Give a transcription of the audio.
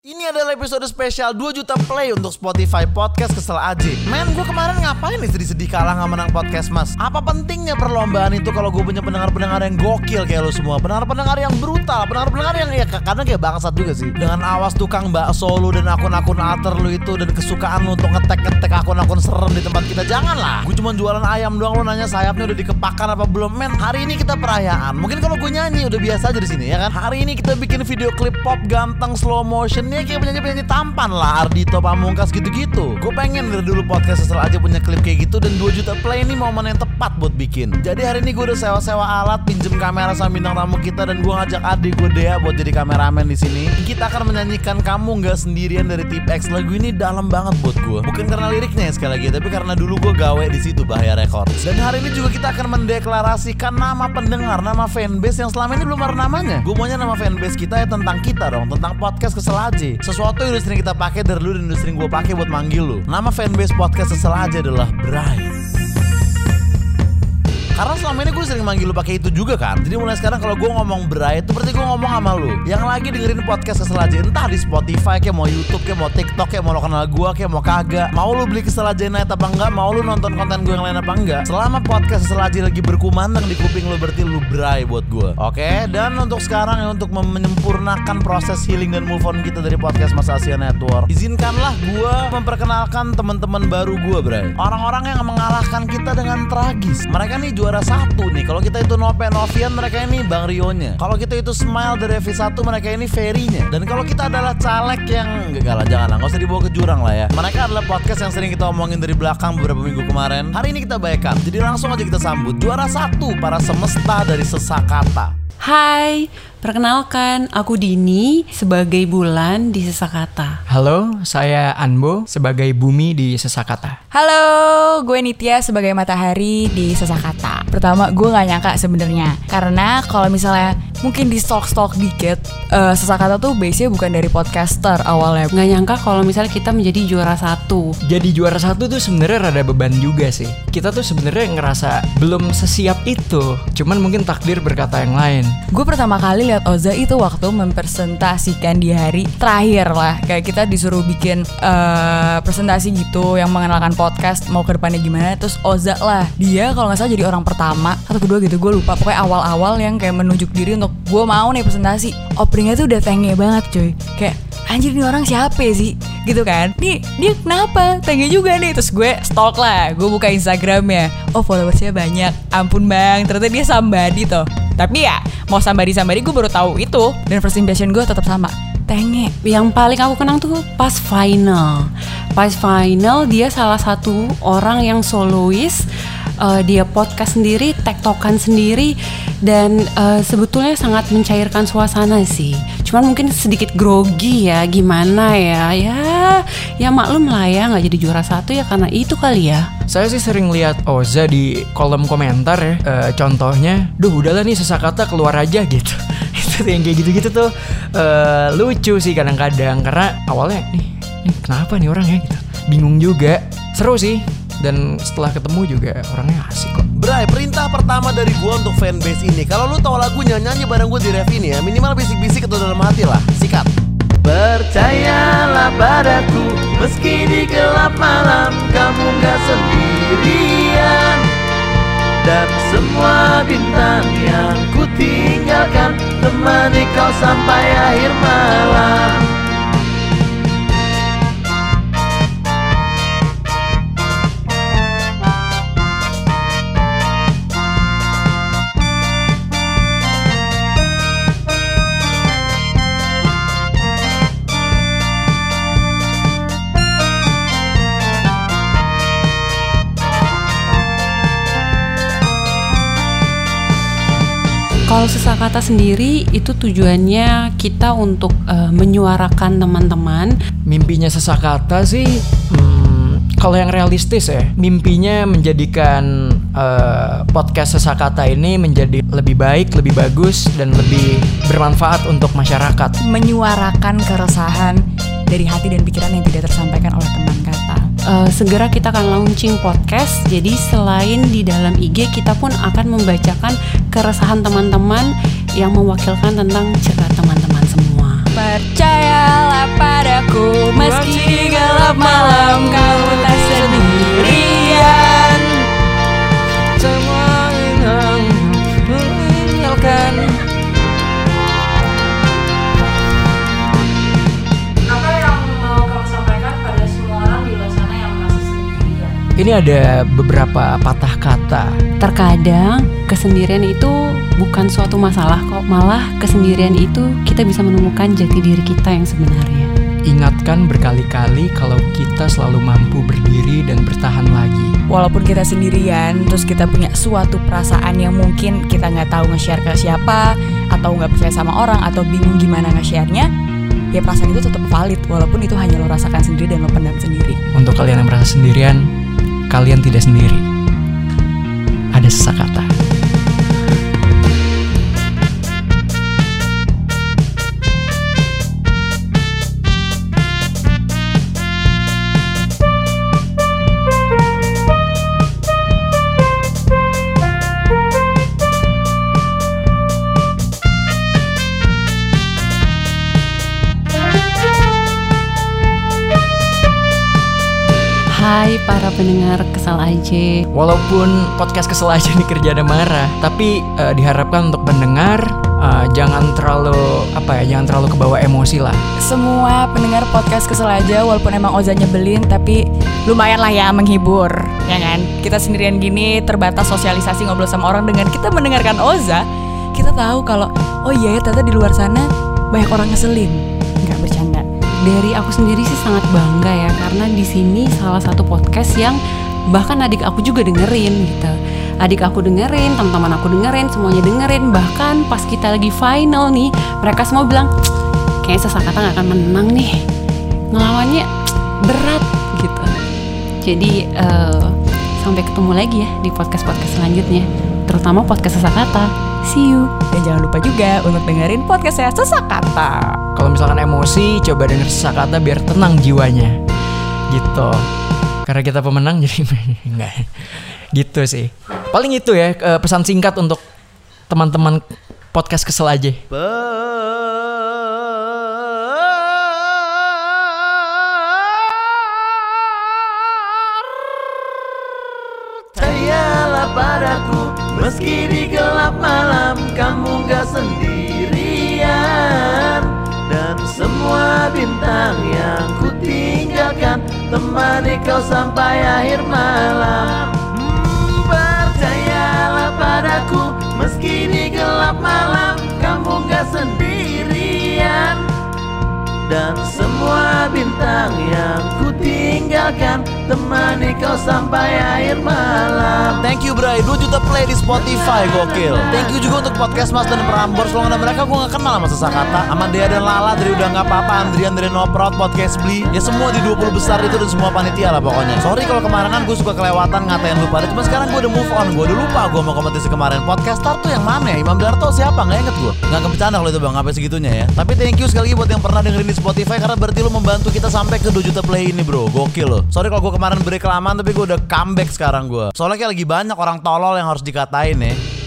Ini adalah episode spesial 2 juta play untuk Spotify Podcast Kesel Aja. Men, gue kemarin ngapain nih sedih-sedih kalah nggak menang podcast mas? Apa pentingnya perlombaan itu kalau gue punya pendengar-pendengar yang gokil kayak lo semua? Pendengar-pendengar yang brutal, pendengar-pendengar yang ya kadang kayak bangsat juga sih. Dengan awas tukang bakso lu dan akun-akun alter lu itu Dan kesukaan lu untuk ngetek-ngetek akun-akun serem di tempat kita. Janganlah, gue cuma jualan ayam doang lu nanya sayapnya udah dikepakan apa belum? Men, hari ini kita perayaan. Mungkin kalau gue nyanyi udah biasa aja di sini ya kan? Hari ini kita bikin video klip pop ganteng slow motion ini kayak penyanyi-penyanyi tampan lah Ardito Pamungkas gitu-gitu. Gue pengen dari dulu podcast sesel aja punya klip kayak gitu Dan 2 juta play ini momen yang tepat buat bikin. Jadi hari ini gue udah sewa-sewa alat Pinjem kamera sama bintang tamu kita Dan gue ngajak adik gue Dea buat jadi kameramen di sini. Kita akan menyanyikan Kamu Gak Sendirian dari Tip X. Lagu ini dalam banget buat gue Bukan karena liriknya ya sekali lagi Tapi karena dulu gue gawe di situ Bahaya Records. Dan hari ini juga kita akan mendeklarasikan nama pendengar Nama fanbase yang selama ini belum ada namanya. Gue maunya nama fanbase kita ya tentang kita dong Tentang podcast kesel aja sesuatu yang udah sering kita pakai dari dulu dan udah sering gue pakai buat manggil lu. Nama fanbase podcast sesel aja adalah Bright. Karena selama ini gue sering manggil lu pakai itu juga kan. Jadi mulai sekarang kalau gue ngomong Bray itu berarti gue ngomong sama lu. Yang lagi dengerin podcast kesel aja entah di Spotify kayak mau YouTube kayak mau TikTok kayak mau lo kenal gue kayak mau kagak. Mau lu beli kesel aja night apa enggak? Mau lu nonton konten gue yang lain apa enggak? Selama podcast kesel aja lagi berkumandang di kuping lu berarti lu Bray buat gue. Oke, dan untuk sekarang ya untuk menyempurnakan proses healing dan move on kita dari podcast Mas Asia Network, izinkanlah gue memperkenalkan teman-teman baru gue, Bray. Orang-orang yang mengalahkan kita dengan tragis. Mereka nih juara juara satu nih. Kalau kita itu Nope Novian mereka ini Bang Rionya. Kalau kita itu Smile dari V1 mereka ini Ferry-nya. Dan kalau kita adalah caleg yang enggak lah jangan lah, nggak usah dibawa ke jurang lah ya. Mereka adalah podcast yang sering kita omongin dari belakang beberapa minggu kemarin. Hari ini kita baikkan. Jadi langsung aja kita sambut juara satu para semesta dari Sesakata. Hai, Perkenalkan, aku Dini sebagai Bulan di Sesakata. Halo, saya Anbo sebagai Bumi di Sesakata. Halo, gue Nitya sebagai Matahari di Sesakata. Pertama, gue gak nyangka sebenarnya karena kalau misalnya mungkin di stalk-stalk dikit, uh, Sesakata tuh base-nya bukan dari podcaster awalnya. Gak nyangka kalau misalnya kita menjadi juara satu. Jadi juara satu tuh sebenarnya rada beban juga sih. Kita tuh sebenarnya ngerasa belum sesiap itu. Cuman mungkin takdir berkata yang lain. Gue pertama kali lihat Oza itu waktu mempresentasikan di hari terakhir lah kayak kita disuruh bikin uh, presentasi gitu yang mengenalkan podcast mau ke depannya gimana terus Oza lah dia kalau nggak salah jadi orang pertama atau kedua gitu gue lupa pokoknya awal-awal yang kayak menunjuk diri untuk gue mau nih presentasi openingnya tuh udah tenge banget cuy. Kayak anjir ini orang siapa sih? Gitu kan. Nih dia kenapa? Tanya juga nih. Terus gue stalk lah gue buka instagramnya. Oh followersnya banyak. Ampun bang. Ternyata dia somebody tuh tapi ya mau somebody somebody gue baru tahu itu. Dan first impression gue tetap sama. Tenge yang paling aku kenang tuh pas final. Pas final dia salah satu orang yang solois uh, dia podcast sendiri tektokan sendiri dan uh, sebetulnya sangat mencairkan suasana sih cuman mungkin sedikit grogi ya gimana ya ya ya maklum lah ya nggak jadi juara satu ya karena itu kali ya saya sih sering lihat Oza di kolom komentar ya. E, contohnya, duh udahlah nih sesakata keluar aja gitu. itu yang kayak gitu-gitu tuh e, lucu sih kadang-kadang karena awalnya nih, nih kenapa nih orang ya gitu. Bingung juga. Seru sih. Dan setelah ketemu juga orangnya asik kok. Bray, perintah pertama dari gua untuk fanbase ini. Kalau lu tahu lagunya nyanyi bareng gua di ref ini ya, minimal bisik-bisik atau dalam hati lah. Sikat. Percayalah padaku Meski di gelap malam Kamu gak sendirian Dan semua bintang yang ku tinggalkan Temani kau sampai akhir malam Kalau sesakata sendiri itu tujuannya kita untuk uh, menyuarakan teman-teman. Mimpinya sesakata sih, hmm, kalau yang realistis ya, mimpinya menjadikan uh, podcast sesakata ini menjadi lebih baik, lebih bagus, dan lebih bermanfaat untuk masyarakat. Menyuarakan keresahan dari hati dan pikiran yang tidak tersampaikan oleh teman kata uh, segera kita akan launching podcast. Jadi selain di dalam IG kita pun akan membacakan keresahan teman-teman yang mewakilkan tentang cerita teman-teman semua. Percayalah padaku Meski gelap malam Kamu tak sendirian Ini ada beberapa patah kata. Terkadang kesendirian itu bukan suatu masalah kok, malah kesendirian itu kita bisa menemukan jati diri kita yang sebenarnya. Ingatkan berkali-kali kalau kita selalu mampu berdiri dan bertahan lagi. Walaupun kita sendirian Terus kita punya suatu perasaan yang mungkin Kita nggak tahu nge-share ke siapa Atau nggak percaya sama orang Atau bingung gimana nge-share-nya Ya perasaan itu tetap valid Walaupun itu hanya lo rasakan sendiri dan lo pendam sendiri. Untuk kalian yang merasa sendirian, kalian tidak sendiri. Ada sesak kata Hai para pendengar kesal aja. Walaupun podcast kesel aja nih kerja ada marah, tapi eh, diharapkan untuk pendengar eh, jangan terlalu apa ya, jangan terlalu kebawa emosi lah. Semua pendengar podcast kesel aja Walaupun emang Oza nyebelin Tapi lumayan lah ya menghibur Ya kan Kita sendirian gini terbatas sosialisasi ngobrol sama orang Dengan kita mendengarkan Oza Kita tahu kalau Oh iya ya ternyata di luar sana Banyak orang ngeselin Dari aku sendiri sih sangat bangga ya karena di sini salah satu podcast yang bahkan adik aku juga dengerin gitu. Adik aku dengerin, teman-teman aku dengerin, semuanya dengerin. Bahkan pas kita lagi final nih, mereka semua bilang, "Cek, kayaknya sesakata nggak akan menang nih. Ngelawannya berat gitu. Jadi eh, sampai ketemu lagi ya di podcast-podcast selanjutnya, terutama podcast sesakata. See you. Dan jangan lupa juga untuk dengerin podcast saya Sesak Kata Kalau misalkan emosi, coba denger sesak kata biar tenang jiwanya. Gitu. Karena kita pemenang jadi enggak. Gitu sih. Paling itu ya eh, pesan singkat untuk teman-teman podcast kesel aja. Percayalah padaku Meski di gelap malam Kamu gak sendirian. Dan semua bintang yang ku tinggalkan Temani kau sampai akhir malam. Hmm, Percayalah padaku Meski di gelap malam Kamu gak sendirian. Dan semua bintang yang ku tinggalkan Temani kau sampai akhir malam. Thank you Bray, 2 juta play di Spotify, gokil. Thank you juga untuk podcast Mas dan Prambors Kalau nggak ada mereka gue gak kenal sama Sesakata. Sama Dea dan Lala dari Udah Gak Apa-apa. Andrian dari No Proud, Podcast Beli Ya semua di 20 besar itu dan semua panitia lah pokoknya. Sorry kalau kemarinan gue suka kelewatan ngatain lupa. Cuma sekarang gue udah move on. Gue udah lupa gue mau kompetisi kemarin. Podcast Star tuh yang mana ya? Imam Darto siapa? Gak inget gue Gak kebercanda kalau itu bang, sampai segitunya ya. Tapi thank you sekali lagi buat yang pernah dengerin di Spotify Karena berarti lu membantu kita sampai ke 2 juta play ini bro. Gokil loh. Sorry kalau gue kemarin break kelamaan Tapi gue udah comeback sekarang gue Soalnya kayak lagi banyak orang tolol yang harus dikatain ya